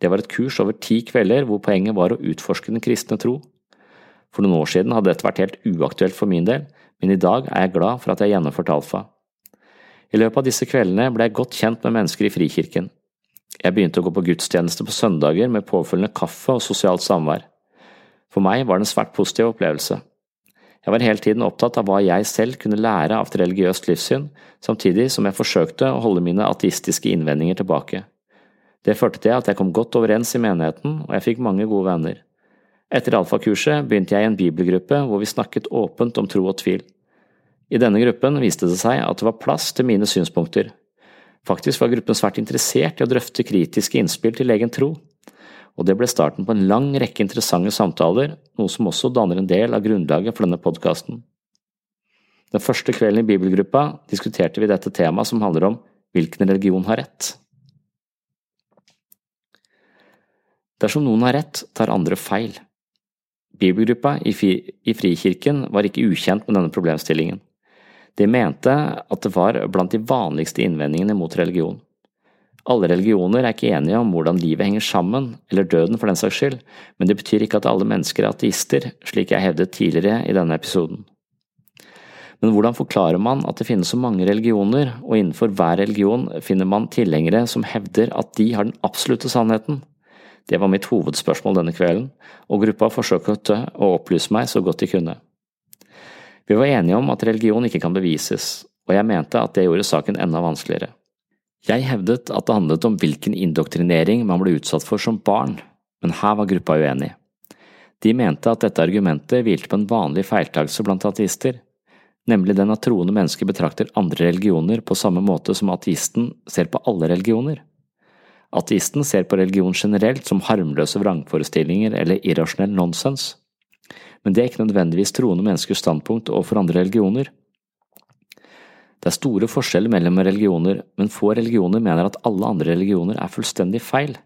Det var et kurs over ti kvelder hvor poenget var å utforske den kristne tro. For noen år siden hadde dette vært helt uaktuelt for min del, men i dag er jeg glad for at jeg gjennomførte alfa. I løpet av disse kveldene ble jeg godt kjent med mennesker i Frikirken. Jeg begynte å gå på gudstjeneste på søndager med påfølgende kaffe og sosialt samvær. For meg var det en svært positiv opplevelse. Jeg var hele tiden opptatt av hva jeg selv kunne lære av et religiøst livssyn, samtidig som jeg forsøkte å holde mine ateistiske innvendinger tilbake. Det førte til at jeg kom godt overens i menigheten, og jeg fikk mange gode venner. Etter alfakurset begynte jeg i en bibelgruppe hvor vi snakket åpent om tro og tvil. I denne gruppen viste det seg at det var plass til mine synspunkter, Faktisk var gruppen svært interessert i å drøfte kritiske innspill til egen tro, og det ble starten på en lang rekke interessante samtaler, noe som også danner en del av grunnlaget for denne podkasten. Den første kvelden i bibelgruppa diskuterte vi dette temaet som handler om hvilken religion har rett. Dersom noen har rett, tar andre feil. Bibelgruppa i Frikirken var ikke ukjent med denne problemstillingen. De mente at det var blant de vanligste innvendingene mot religion. Alle religioner er ikke enige om hvordan livet henger sammen, eller døden for den saks skyld, men det betyr ikke at alle mennesker er ateister, slik jeg hevdet tidligere i denne episoden. Men hvordan forklarer man at det finnes så mange religioner, og innenfor hver religion finner man tilhengere som hevder at de har den absolutte sannheten? Det var mitt hovedspørsmål denne kvelden, og gruppa forsøkte å opplyse meg så godt de kunne. Vi var enige om at religion ikke kan bevises, og jeg mente at det gjorde saken enda vanskeligere. Jeg hevdet at det handlet om hvilken indoktrinering man ble utsatt for som barn, men her var gruppa uenig. De mente at dette argumentet hvilte på en vanlig feiltagelse blant ateister, nemlig den at troende mennesker betrakter andre religioner på samme måte som ateisten ser på alle religioner. Ateisten ser på religion generelt som harmløse vrangforestillinger eller irrasjonell nonsens men det er ikke nødvendigvis troende menneskers standpunkt overfor andre religioner. Det er store forskjeller mellom religioner, men få religioner mener at alle andre religioner er fullstendig feil.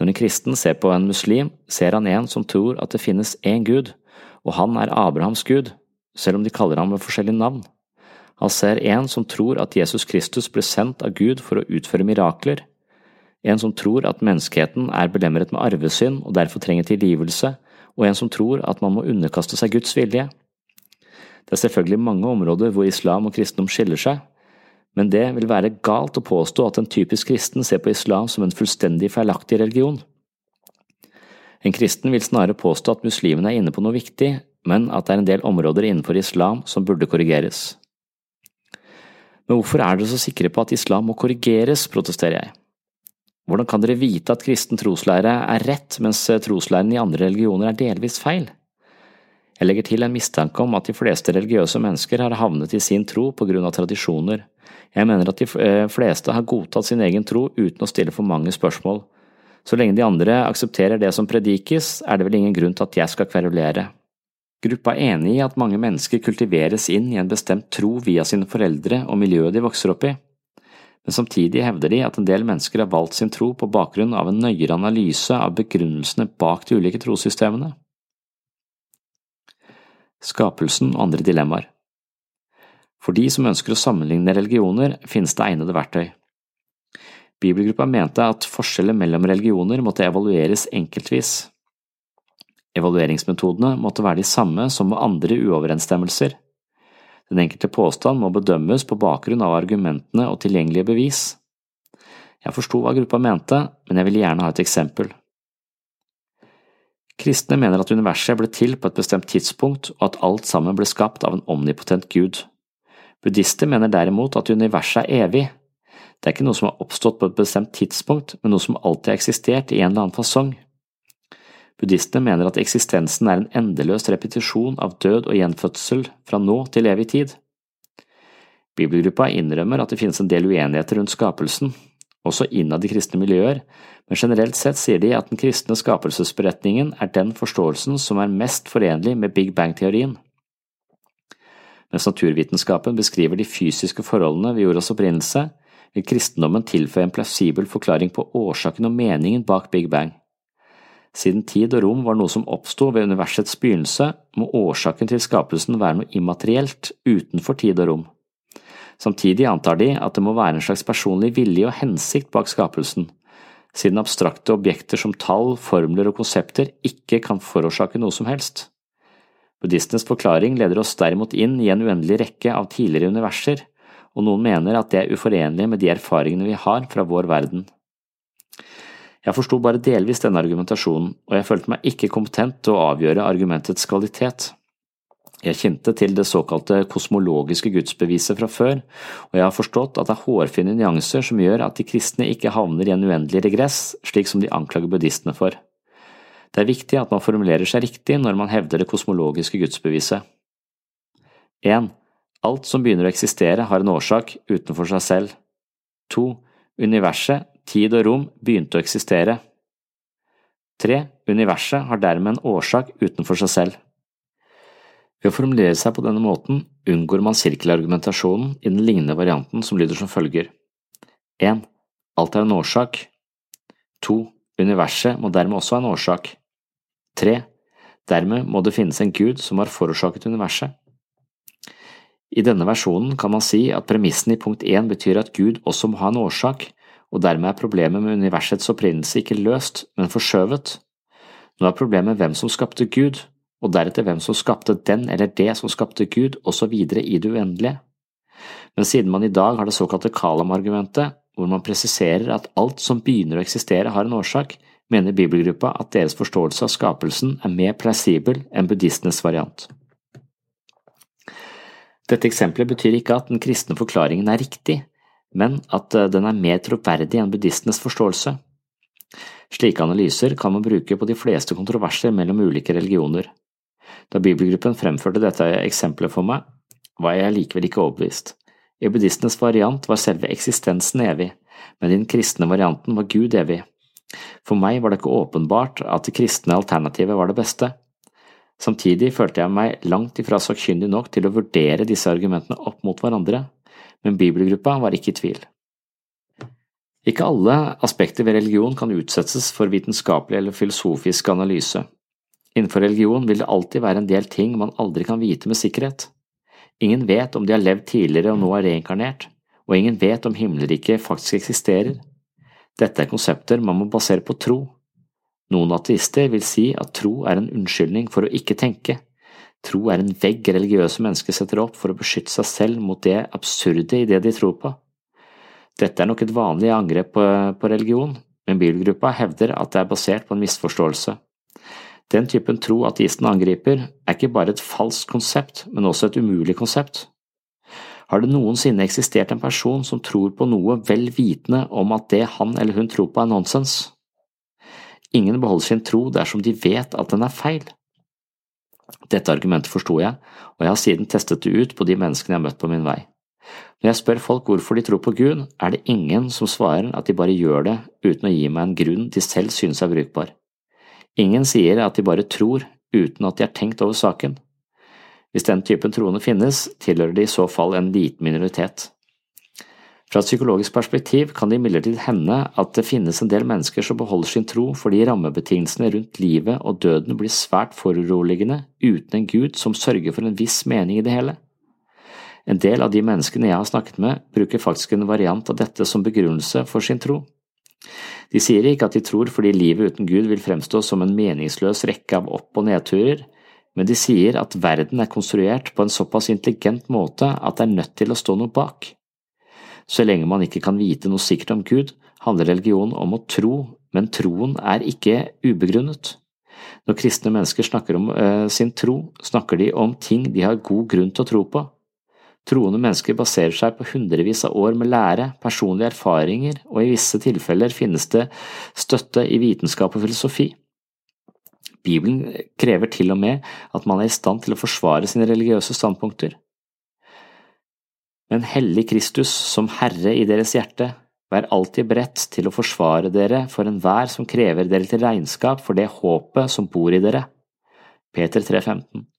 Når en kristen ser på en muslim, ser han en som tror at det finnes én gud, og han er Abrahams gud, selv om de kaller ham med forskjellige navn. Han ser en som tror at Jesus Kristus ble sendt av Gud for å utføre mirakler, en som tror at menneskeheten er belemret med arvesynd og derfor trenger tilgivelse, og en som tror at man må underkaste seg Guds vilje. Det er selvfølgelig mange områder hvor islam og kristendom skiller seg, men det vil være galt å påstå at en typisk kristen ser på islam som en fullstendig feilaktig religion. En kristen vil snarere påstå at muslimene er inne på noe viktig, men at det er en del områder innenfor islam som burde korrigeres. Men hvorfor er dere så sikre på at islam må korrigeres, protesterer jeg. Hvordan kan dere vite at kristen troslære er rett, mens troslæren i andre religioner er delvis feil? Jeg legger til en mistanke om at de fleste religiøse mennesker har havnet i sin tro på grunn av tradisjoner. Jeg mener at de eh, fleste har godtatt sin egen tro uten å stille for mange spørsmål. Så lenge de andre aksepterer det som predikes, er det vel ingen grunn til at jeg skal kverulere. Gruppa er enig i at mange mennesker kultiveres inn i en bestemt tro via sine foreldre og miljøet de vokser opp i, men samtidig hevder de at en del mennesker har valgt sin tro på bakgrunn av en nøyere analyse av begrunnelsene bak de ulike trossystemene. Skapelsen og andre dilemmaer For de som ønsker å sammenligne religioner, finnes det egnede verktøy. Bibelgruppa mente at forskjeller mellom religioner måtte evalueres enkeltvis. Evalueringsmetodene måtte være de samme som med andre uoverensstemmelser. Den enkelte påstand må bedømmes på bakgrunn av argumentene og tilgjengelige bevis. Jeg forsto hva gruppa mente, men jeg ville gjerne ha et eksempel. Kristne mener at universet ble til på et bestemt tidspunkt, og at alt sammen ble skapt av en omnipotent gud. Buddhister mener derimot at universet er evig, det er ikke noe som har oppstått på et bestemt tidspunkt, men noe som alltid har eksistert i en eller annen fasong. Buddhistene mener at eksistensen er en endeløs repetisjon av død og gjenfødsel fra nå til evig tid. Bibelgruppa innrømmer at det finnes en del uenigheter rundt skapelsen, også innad i kristne miljøer, men generelt sett sier de at den kristne skapelsesberetningen er den forståelsen som er mest forenlig med Big Bang-teorien. Mens naturvitenskapen beskriver de fysiske forholdene ved jordas opprinnelse, vil kristendommen tilføye en plausibel forklaring på årsaken og meningen bak Big Bang. Siden tid og rom var noe som oppsto ved universets begynnelse, må årsaken til skapelsen være noe immaterielt utenfor tid og rom. Samtidig antar de at det må være en slags personlig vilje og hensikt bak skapelsen, siden abstrakte objekter som tall, formler og konsepter ikke kan forårsake noe som helst. Buddhistenes forklaring leder oss derimot inn i en uendelig rekke av tidligere universer, og noen mener at det er uforenlig med de erfaringene vi har fra vår verden. Jeg forsto bare delvis denne argumentasjonen, og jeg følte meg ikke kompetent til å avgjøre argumentets kvalitet. Jeg kjente til det såkalte kosmologiske gudsbeviset fra før, og jeg har forstått at det er hårfine nyanser som gjør at de kristne ikke havner i en uendelig regress, slik som de anklager buddhistene for. Det er viktig at man formulerer seg riktig når man hevder det kosmologiske gudsbeviset. 1. Alt som begynner å eksistere har en årsak utenfor seg selv. 2. Universet, tid og rom begynte å eksistere. 3. Universet har dermed en årsak utenfor seg selv. Ved å formulere seg på denne måten unngår man sirkelargumentasjonen i den lignende varianten som lyder som følger. 1. Alt er en årsak. 2. Universet må dermed også ha en årsak. 3. Dermed må det finnes en gud som har forårsaket universet. I denne versjonen kan man si at premissen i punkt 1 betyr at Gud også må ha en årsak, og dermed er problemet med universets opprinnelse ikke løst, men forskjøvet. Nå er problemet hvem som skapte Gud, og deretter hvem som skapte den eller det som skapte Gud, osv. i det uendelige. Men siden man i dag har det såkalte Kalam-argumentet, hvor man presiserer at alt som begynner å eksistere har en årsak, mener bibelgruppa at deres forståelse av skapelsen er mer plausibel enn buddhistenes variant. Dette eksempelet betyr ikke at den kristne forklaringen er riktig, men at eh, den er mer troverdig enn buddhistenes forståelse. Slike analyser kan man bruke på de fleste kontroverser mellom ulike religioner. Da bibelgruppen fremførte dette eksempelet for meg, var jeg likevel ikke overbevist. I buddhistenes variant var selve eksistensen evig, men i den kristne varianten var Gud evig. For meg var det ikke åpenbart at det kristne alternativet var det beste. Samtidig følte jeg meg langt ifra sakkyndig nok til å vurdere disse argumentene opp mot hverandre, men bibelgruppa var ikke i tvil. Ikke alle aspekter ved religion kan utsettes for vitenskapelig eller filosofisk analyse. Innenfor religion vil det alltid være en del ting man aldri kan vite med sikkerhet. Ingen vet om de har levd tidligere og nå er reinkarnert, og ingen vet om himmelriket faktisk eksisterer. Dette er konsepter man må basere på tro, noen ateister vil si at tro er en unnskyldning for å ikke tenke. Tro er en vegg religiøse mennesker setter opp for å beskytte seg selv mot det absurde i det de tror på. Dette er nok et vanlig angrep på, religion, men bibelgruppa hevder at det er basert på en misforståelse. Den typen tro ateisten angriper, er ikke bare et falskt konsept, men også et umulig konsept. Har det noensinne eksistert en person som tror på noe vel vitende om at det han eller hun tror på er nonsens? Ingen beholder sin tro dersom de vet at den er feil. Dette argumentet forsto jeg, og jeg har siden testet det ut på de menneskene jeg har møtt på min vei. Når jeg spør folk hvorfor de tror på Gud, er det ingen som svarer at de bare gjør det uten å gi meg en grunn de selv synes er brukbar. Ingen sier at de bare tror uten at de har tenkt over saken. Hvis den typen troende finnes, tilhører de i så fall en liten minoritet. Fra et psykologisk perspektiv kan det imidlertid hende at det finnes en del mennesker som beholder sin tro fordi rammebetingelsene rundt livet og døden blir svært foruroligende uten en gud som sørger for en viss mening i det hele. En del av de menneskene jeg har snakket med, bruker faktisk en variant av dette som begrunnelse for sin tro. De sier ikke at de tror fordi livet uten Gud vil fremstå som en meningsløs rekke av opp- og nedturer, men de sier at verden er konstruert på en såpass intelligent måte at det er nødt til å stå noe bak. Så lenge man ikke kan vite noe sikkert om Gud, handler religion om å tro, men troen er ikke ubegrunnet. Når kristne mennesker snakker om ø, sin tro, snakker de om ting de har god grunn til å tro på. Troende mennesker baserer seg på hundrevis av år med lære, personlige erfaringer, og i visse tilfeller finnes det støtte i vitenskap og filosofi. Bibelen krever til og med at man er i stand til å forsvare sine religiøse standpunkter. Men hellig Kristus som Herre i deres hjerte, vær alltid beredt til å forsvare dere for enhver som krever dere til regnskap for det håpet som bor i dere. Peter 3,15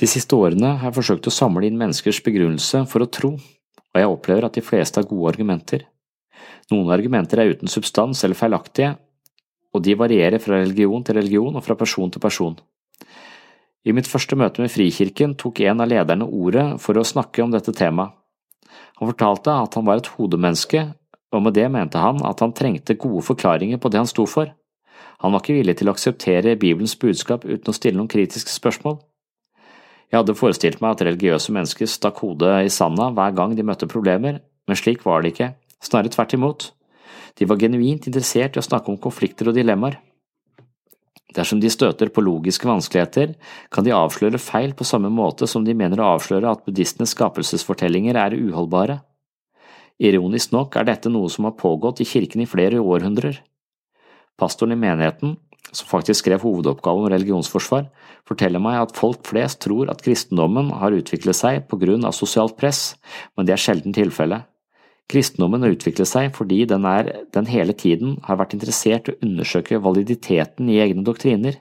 De siste årene har jeg forsøkt å samle inn menneskers begrunnelse for å tro, og jeg opplever at de fleste har gode argumenter. Noen argumenter er uten substans eller feilaktige, og de varierer fra religion til religion og fra person til person. I mitt første møte med Frikirken tok en av lederne ordet for å snakke om dette temaet. Han fortalte at han var et hodemenneske, og med det mente han at han trengte gode forklaringer på det han sto for. Han var ikke villig til å akseptere Bibelens budskap uten å stille noen kritiske spørsmål. Jeg hadde forestilt meg at religiøse mennesker stakk hodet i sanda hver gang de møtte problemer, men slik var det ikke, snarere tvert imot. De var genuint interessert i å snakke om konflikter og dilemmaer. Dersom de støter på logiske vanskeligheter, kan de avsløre feil på samme måte som de mener å avsløre at buddhistenes skapelsesfortellinger er uholdbare. Ironisk nok er dette noe som har pågått i kirken i flere århundrer. Pastoren i menigheten, som faktisk skrev hovedoppgaven om religionsforsvar, forteller meg at folk flest tror at kristendommen har utviklet seg på grunn av sosialt press, men det er sjelden tilfellet. Kristendommen har utviklet seg fordi den, er, den hele tiden har vært interessert i å undersøke validiteten i egne doktriner.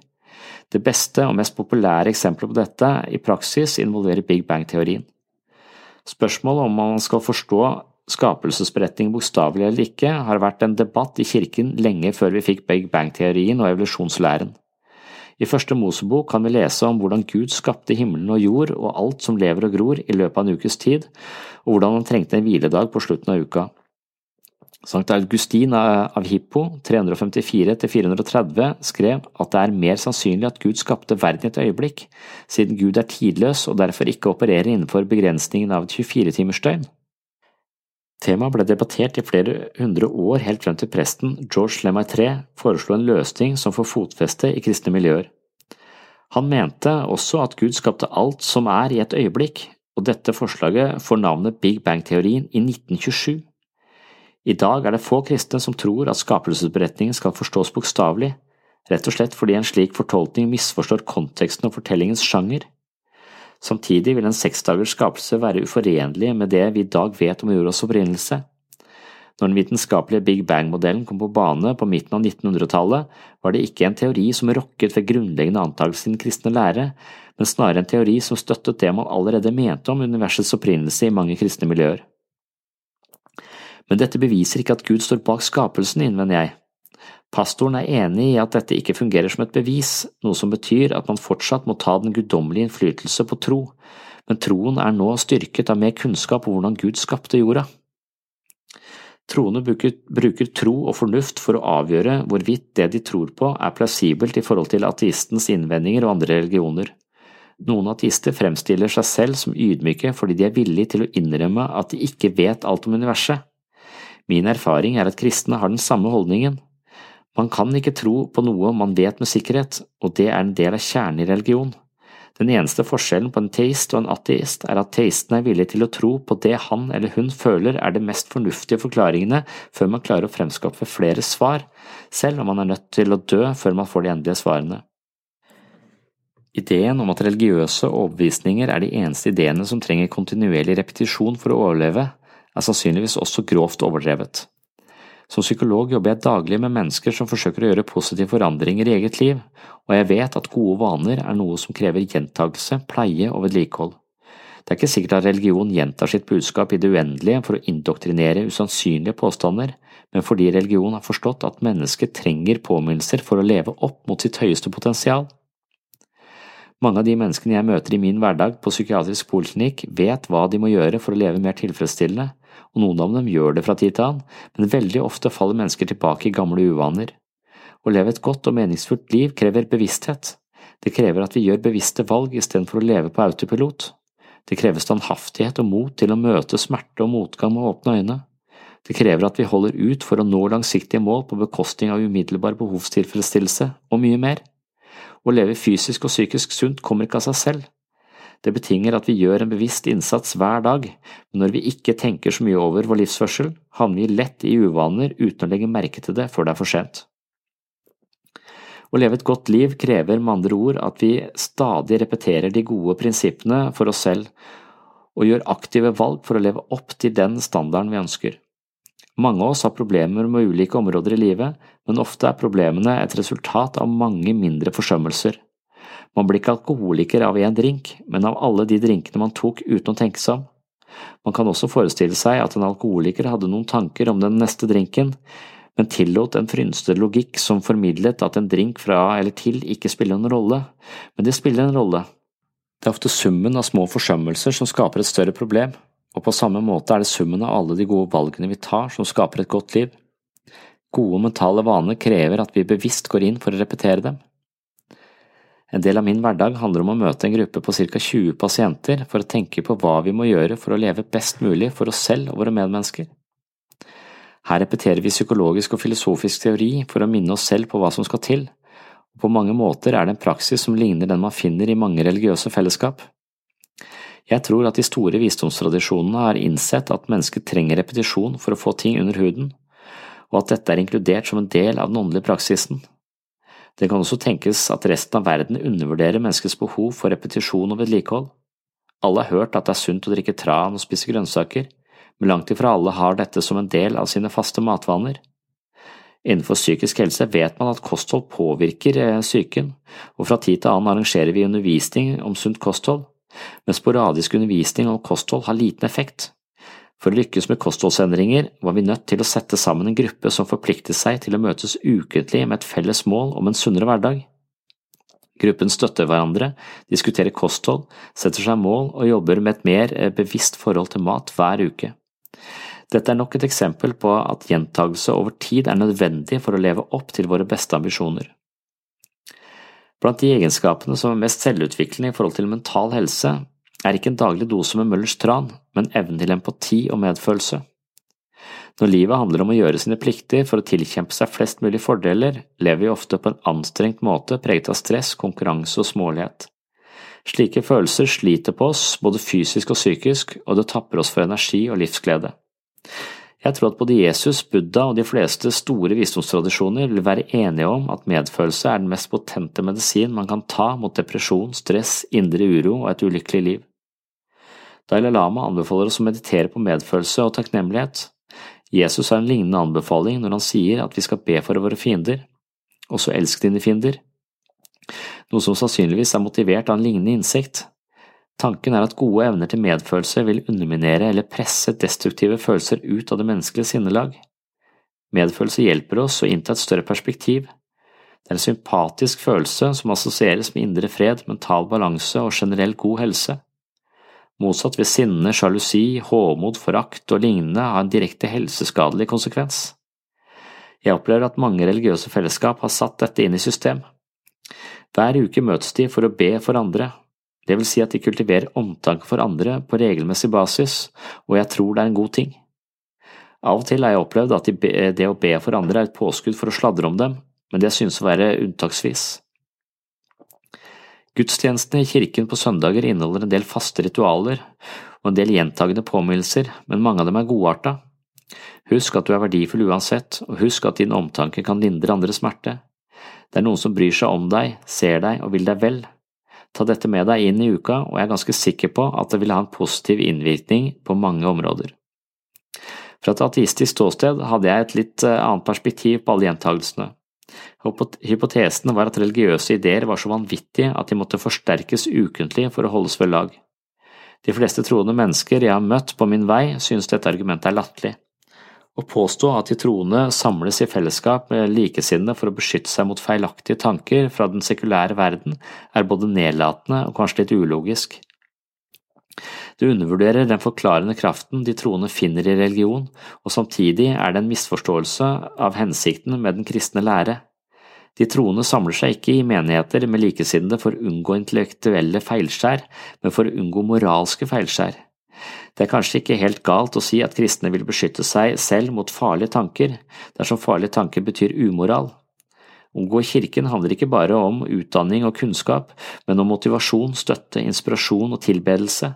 Det beste og mest populære eksempelet på dette i praksis involverer Big Bang-teorien. Spørsmålet om man skal forstå skapelsesberetning bokstavelig eller ikke, har vært en debatt i kirken lenge før vi fikk Big Bang-teorien og evolusjonslæren. I første Mosebok kan vi lese om hvordan Gud skapte himmelen og jord og alt som lever og gror i løpet av en ukes tid, og hvordan han trengte en hviledag på slutten av uka. Sankt Augustin av Hippo, 354–430, skrev at det er mer sannsynlig at Gud skapte verden i et øyeblikk, siden Gud er tidløs og derfor ikke opererer innenfor begrensningen av et 24-timersdøgn. Temaet ble debattert i flere hundre år helt frem til presten George Lemaitre foreslo en løsning som får fotfeste i kristne miljøer. Han mente også at Gud skapte alt som er i et øyeblikk, og dette forslaget får navnet Big Bang-teorien i 1927. I dag er det få kristne som tror at skapelsesberetningen skal forstås bokstavelig, rett og slett fordi en slik fortolkning misforstår konteksten og fortellingens sjanger. Samtidig vil en seksdagers skapelse være uforenlig med det vi i dag vet om jordas opprinnelse. Når den vitenskapelige Big Bang-modellen kom på bane på midten av 1900-tallet, var det ikke en teori som rokket ved grunnleggende antakelser i den kristne lære, men snarere en teori som støttet det man allerede mente om universets opprinnelse i mange kristne miljøer. Men dette beviser ikke at Gud står bak skapelsen, innvender jeg. Pastoren er enig i at dette ikke fungerer som et bevis, noe som betyr at man fortsatt må ta den guddommelige innflytelse på tro, men troen er nå styrket av mer kunnskap om hvordan Gud skapte jorda. Troende bruker, bruker, tro og fornuft for å avgjøre hvorvidt det de tror på er plausibelt i forhold til ateistens innvendinger og andre religioner. Noen ateister fremstiller seg selv som ydmyke fordi de er villige til å innrømme at de ikke vet alt om universet. Min erfaring er at kristne har den samme holdningen. Man kan ikke tro på noe man vet med sikkerhet, og det er en del av kjernen i religion. Den eneste forskjellen på en teist og en ateist er at teisten er villig til å tro på det han eller hun føler er de mest fornuftige forklaringene før man klarer å fremskaffe flere svar, selv om man er nødt til å dø før man får de endelige svarene. Ideen om at religiøse overbevisninger er de eneste ideene som trenger kontinuerlig repetisjon for å overleve, er sannsynligvis også grovt overdrevet. Som psykolog jobber jeg daglig med mennesker som forsøker å gjøre positive forandringer i eget liv, og jeg vet at gode vaner er noe som krever gjentagelse, pleie og vedlikehold. Det er ikke sikkert at religion gjentar sitt budskap i det uendelige for å indoktrinere usannsynlige påstander, men fordi religion har forstått at mennesket trenger påminnelser for å leve opp mot sitt høyeste potensial. Mange av de menneskene jeg møter i min hverdag på psykiatrisk poliklinikk, vet hva de må gjøre for å leve mer tilfredsstillende, og noen av dem gjør det fra tid til annen, men veldig ofte faller mennesker tilbake i gamle uvaner. Å leve et godt og meningsfullt liv krever bevissthet. Det krever at vi gjør bevisste valg istedenfor å leve på autopilot. Det krever standhaftighet og mot til å møte smerte og motgang med åpne øyne. Det krever at vi holder ut for å nå langsiktige mål på bekostning av umiddelbar behovstilfredsstillelse, og mye mer. Å leve fysisk og psykisk sunt kommer ikke av seg selv. Det betinger at vi gjør en bevisst innsats hver dag, men når vi ikke tenker så mye over vår livsførsel, havner vi lett i uvaner uten å legge merke til det før det er for sent. Å leve et godt liv krever med andre ord at vi stadig repeterer de gode prinsippene for oss selv, og gjør aktive valg for å leve opp til den standarden vi ønsker. Mange av oss har problemer med ulike områder i livet, men ofte er problemene et resultat av mange mindre forsømmelser. Man blir ikke alkoholiker av én drink, men av alle de drinkene man tok uten å tenke seg om. Man kan også forestille seg at en alkoholiker hadde noen tanker om den neste drinken, men tillot en frynsete logikk som formidlet at en drink fra eller til ikke spiller noen rolle, men det spiller en rolle. Det er ofte summen av små forsømmelser som skaper et større problem og på samme måte er det summen av alle de gode valgene vi tar som skaper et godt liv. Gode mentale vaner krever at vi bevisst går inn for å repetere dem. En del av min hverdag handler om å møte en gruppe på ca 20 pasienter for å tenke på hva vi må gjøre for å leve best mulig for oss selv og våre medmennesker. Her repeterer vi psykologisk og filosofisk teori for å minne oss selv på hva som skal til, og på mange måter er det en praksis som ligner den man finner i mange religiøse fellesskap. Jeg tror at de store visdomstradisjonene har innsett at mennesket trenger repetisjon for å få ting under huden, og at dette er inkludert som en del av den åndelige praksisen. Det kan også tenkes at resten av verden undervurderer menneskets behov for repetisjon og vedlikehold. Alle har hørt at det er sunt å drikke tran og spise grønnsaker, men langt ifra alle har dette som en del av sine faste matvaner. Innenfor psykisk helse vet man at kosthold påvirker eh, psyken, og fra tid til annen arrangerer vi undervisning om sunt kosthold, men sporadisk undervisning om kosthold har liten effekt. For å lykkes med kostholdsendringer var vi nødt til å sette sammen en gruppe som forpliktet seg til å møtes ukentlig med et felles mål om en sunnere hverdag. Gruppen støtter hverandre, diskuterer kosthold, setter seg mål og jobber med et mer eh, bevisst forhold til mat hver uke. Dette er nok et eksempel på at gjentagelse over tid er nødvendig for å leve opp til våre beste ambisjoner. Blant de egenskapene som er mest selvutviklende i forhold til mental helse, er ikke en daglig dose med Møllers tran, men evnen til empati og medfølelse. Når livet handler om å gjøre sine plikter for å tilkjempe seg flest mulig fordeler, lever vi ofte på en anstrengt måte preget av stress, konkurranse og smålighet. Slike følelser sliter på oss både fysisk og psykisk, og det tapper oss for energi og livsglede. Jeg tror at både Jesus, Buddha og de fleste store visdomstradisjoner vil være enige om at medfølelse er den mest potente medisin man kan ta mot depresjon, stress, indre uro og et ulykkelig liv. Dalai Lama anbefaler oss å meditere på medfølelse og takknemlighet. Jesus har en lignende anbefaling når han sier at vi skal be for våre fiender, også elsk dine fiender, noe som sannsynligvis er motivert av en lignende innsikt. Tanken er at gode evner til medfølelse vil underminere eller presse destruktive følelser ut av det menneskelige sinnelag. Medfølelse hjelper oss å innta et større perspektiv. Det er en sympatisk følelse som assosieres med indre fred, mental balanse og generell god helse. Motsatt vil sinne, sjalusi, håmod, forakt og lignende ha en direkte helseskadelig konsekvens. Jeg opplever at mange religiøse fellesskap har satt dette inn i system. Hver uke møtes de for å be for andre, det vil si at de kultiverer omtanke for andre på regelmessig basis, og jeg tror det er en god ting. Av og til har jeg opplevd at det å be for andre er et påskudd for å sladre om dem, men det synes å være unntaksvis. Gudstjenestene i kirken på søndager inneholder en del faste ritualer og en del gjentagende påminnelser, men mange av dem er godarta. Husk at du er verdifull uansett, og husk at din omtanke kan lindre andres smerte. Det er noen som bryr seg om deg, ser deg og vil deg vel, Ta dette med deg inn i uka, og jeg er ganske sikker på at det vil ha en positiv innvirkning på mange områder. Fra et ateistisk ståsted hadde jeg et litt eh, annet perspektiv på alle gjentagelsene. Hypotesen var at religiøse ideer var så vanvittige at de måtte forsterkes ukentlig for å holdes ved lag. De fleste troende mennesker jeg har møtt på min vei, synes dette argumentet er latterlig. Å påstå at de troende samles i fellesskap med likesinnede for å beskytte seg mot feilaktige tanker fra den sekulære verden, er både nedlatende og kanskje litt ulogisk. Du undervurderer den forklarende kraften de troende finner i religion, og samtidig er det en misforståelse av hensikten med den kristne lære. De troende samler seg ikke i menigheter med likesinnede for å unngå intellektuelle feilskjær, men for å unngå moralske feilskjær. Det er kanskje ikke helt galt å si at kristne vil beskytte seg selv mot farlige tanker, dersom farlige tanker betyr umoral. Å gå i kirken handler ikke bare om utdanning og kunnskap, men om motivasjon, støtte, inspirasjon og tilbedelse.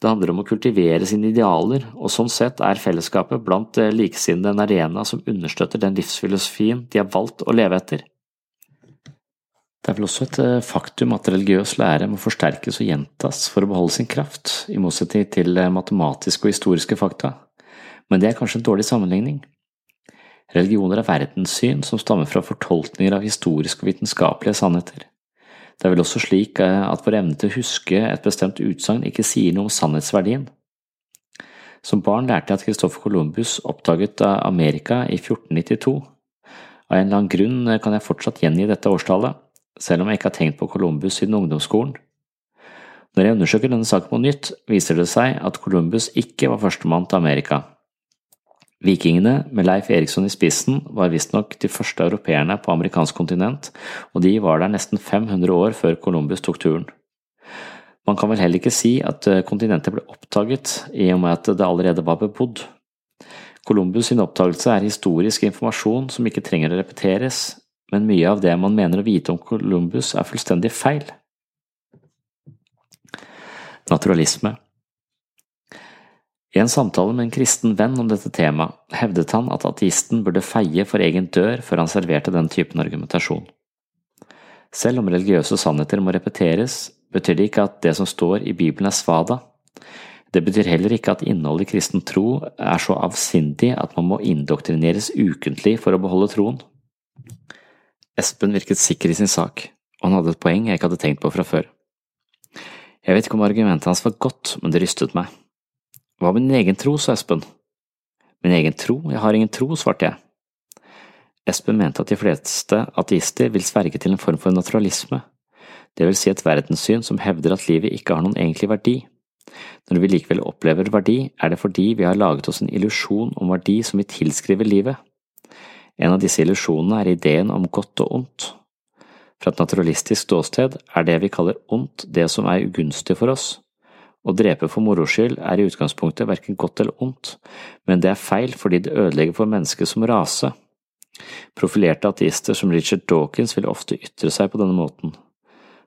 Det handler om å kultivere sine idealer, og sånn sett er fellesskapet blant likesinnede en arena som understøtter den livsfilosofien de har valgt å leve etter. Det er vel også et eh, faktum at religiøs lære må forsterkes og gjentas for å beholde sin kraft, i motsetning til eh, matematiske og historiske fakta, men det er kanskje en dårlig sammenligning. Religioner er verdenssyn som stammer fra fortolkninger av historiske og vitenskapelige sannheter. Det er vel også slik eh, at vår evne til å huske et bestemt utsagn ikke sier noe om sannhetsverdien. Som barn lærte jeg at Christoffer Columbus oppdaget Amerika i 1492. Av en eller annen grunn kan jeg fortsatt gjengi dette årstallet selv om jeg ikke har tenkt på Columbus siden ungdomsskolen. Når jeg undersøker denne saken på nytt, viser det seg at Columbus ikke var førstemann til Amerika. Vikingene, med Leif Eriksson i spissen, var visstnok de første europeerne på amerikansk kontinent, og de var der nesten 500 år før Columbus tok turen. Man kan vel heller ikke si at eh, kontinentet ble oppdaget i og med at det allerede var bebodd. Columbus sin oppdagelse er historisk informasjon som ikke trenger å repeteres, men mye av det man mener å vite om Columbus er fullstendig feil. Naturalisme I en samtale med en kristen venn om dette temaet hevdet han at ateisten burde feie for egen dør før han serverte den typen argumentasjon. Selv om religiøse sannheter må repeteres, betyr det ikke at det som står i Bibelen er svada. Det betyr heller ikke at innholdet i kristen tro er så avsindig at man må indoktrineres ukentlig for å beholde troen. Espen virket sikker i sin sak, og han hadde et poeng jeg ikke hadde tenkt på fra før. Jeg vet ikke om argumentet hans var godt, men det rystet meg. Hva med din egen tro, sa Espen. Min egen tro? Jeg har ingen tro, svarte jeg. Espen mente at de fleste ateister vil sverge til en form for naturalisme, det vil si et verdenssyn som hevder at livet ikke har noen egentlig verdi. Når vi likevel opplever verdi, er det fordi vi har laget oss en illusjon om verdi som vi tilskriver livet. En av disse illusjonene er ideen om godt og ondt. Fra et naturalistisk ståsted er det vi kaller ondt det som er ugunstig for oss. Å drepe for moro skyld er i utgangspunktet verken godt eller ondt, men det er feil fordi det ødelegger for mennesket som rase. Profilerte ateister som Richard Dawkins vil ofte ytre seg på denne måten.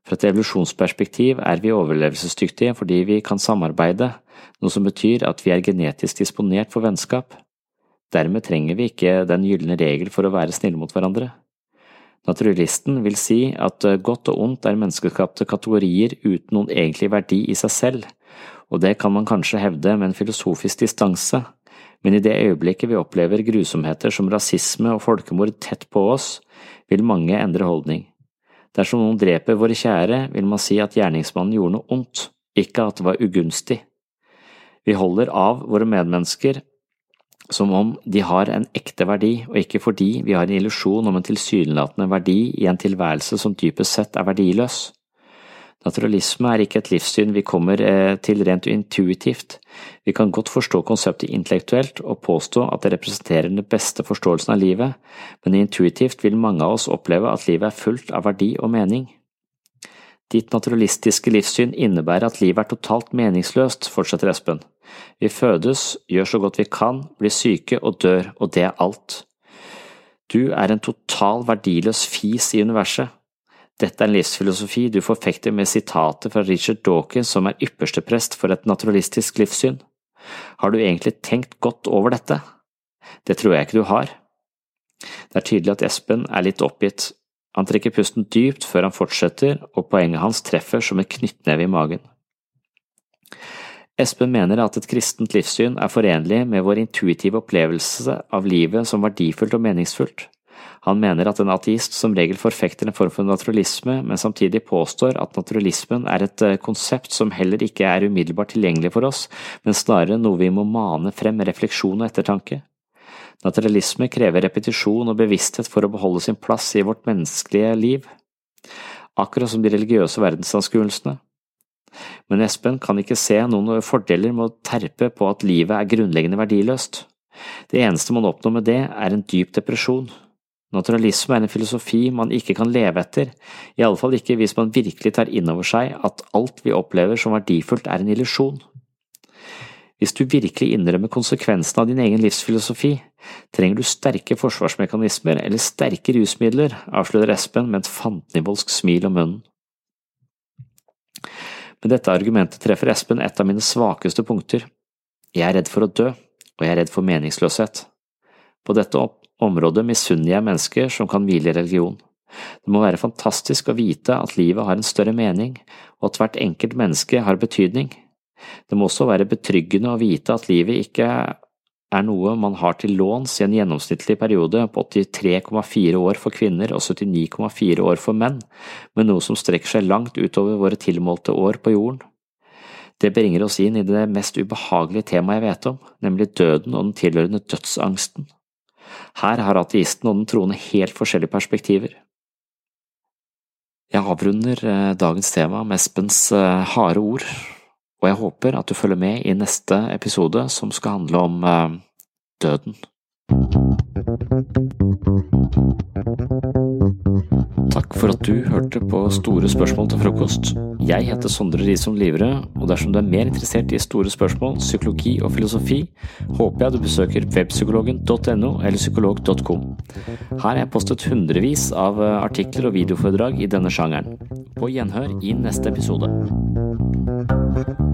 Fra et evolusjonsperspektiv er vi overlevelsesdyktige fordi vi kan samarbeide, noe som betyr at vi er genetisk disponert for vennskap. Dermed trenger vi ikke den gylne regel for å være snille mot hverandre. Naturalisten vil si at eh, godt og ondt er menneskeskapte kategorier uten noen egentlig verdi i seg selv, og det kan man kanskje hevde med en filosofisk distanse, men i det øyeblikket vi opplever grusomheter som rasisme og folkemord tett på oss, vil mange endre holdning. Dersom noen dreper våre kjære, vil man si at gjerningsmannen gjorde noe ondt, ikke at det var ugunstig. Vi holder av våre medmennesker som om de har en ekte verdi, og ikke fordi vi har en illusjon om en tilsynelatende verdi i en tilværelse som dypest sett er verdiløs. Naturalisme er ikke et livssyn vi kommer eh, til rent intuitivt, vi kan godt forstå konseptet intellektuelt og påstå at det representerer den beste forståelsen av livet, men intuitivt vil mange av oss oppleve at livet er fullt av verdi og mening. Ditt naturalistiske livssyn innebærer at livet er totalt meningsløst, fortsetter Espen. Vi fødes, gjør så godt vi kan, blir syke og dør, og det er alt. Du er en total verdiløs fis i universet. Dette er en livsfilosofi du forfekter med sitatet fra Richard Dawkins som er yppersteprest for et naturalistisk livssyn. Har du egentlig tenkt godt over dette? Det tror jeg ikke du har. Det er tydelig at Espen er litt oppgitt. Han trekker pusten dypt før han fortsetter, og poenget hans treffer som en knyttneve i magen. Espen mener at et kristent livssyn er forenlig med vår intuitive opplevelse av livet som verdifullt og meningsfullt. Han mener at en ateist som regel forfekter en form for naturalisme, men samtidig påstår at naturalismen er et eh, konsept som heller ikke er umiddelbart tilgjengelig for oss, men snarere noe vi må mane frem med refleksjon og ettertanke. Naturalisme krever repetisjon og bevissthet for å beholde sin plass i vårt menneskelige liv, akkurat som de religiøse verdensanskuelsene. Men Espen kan ikke se noen fordeler med å terpe på at livet er grunnleggende verdiløst. Det eneste man oppnår med det, er en dyp depresjon. Naturalisme er en filosofi man ikke kan leve etter, i alle fall ikke hvis man virkelig tar inn over seg at alt vi opplever som verdifullt er en illusjon. Hvis du virkelig innrømmer konsekvensen av din egen livsfilosofi, trenger du sterke forsvarsmekanismer eller sterke rusmidler, avslutter Espen med et fantenivoldsk smil om munnen. Med dette argumentet treffer Espen et av mine svakeste punkter. Jeg er redd for å dø, og jeg er redd for meningsløshet. På dette området misunner jeg mennesker som kan hvile i religion. Det må være fantastisk å vite at livet har en større mening, og at hvert enkelt menneske har betydning. Det må også være betryggende å vite at livet ikke er noe man har til låns i en gjennomsnittlig periode på 83,4 år for kvinner og 79,4 år for menn, men noe som strekker seg langt utover våre tilmålte år på jorden. Det bringer oss inn i det mest ubehagelige temaet jeg vet om, nemlig døden og den tilhørende dødsangsten. Her har ateisten og den troende helt forskjellige perspektiver. Jeg avrunder eh, dagens tema med Espens eh, harde ord og jeg håper at du følger med i neste episode som skal handle om eh, døden. Takk for at du hørte på Store spørsmål til frokost. Jeg heter Sondre Risom Livre, og dersom du er mer interessert i store spørsmål, psykologi og filosofi, håper jeg du besøker webpsykologen.no eller psykolog.com. Her har jeg postet hundrevis av eh, artikler og videoforedrag i denne sjangeren. På gjenhør i neste episode.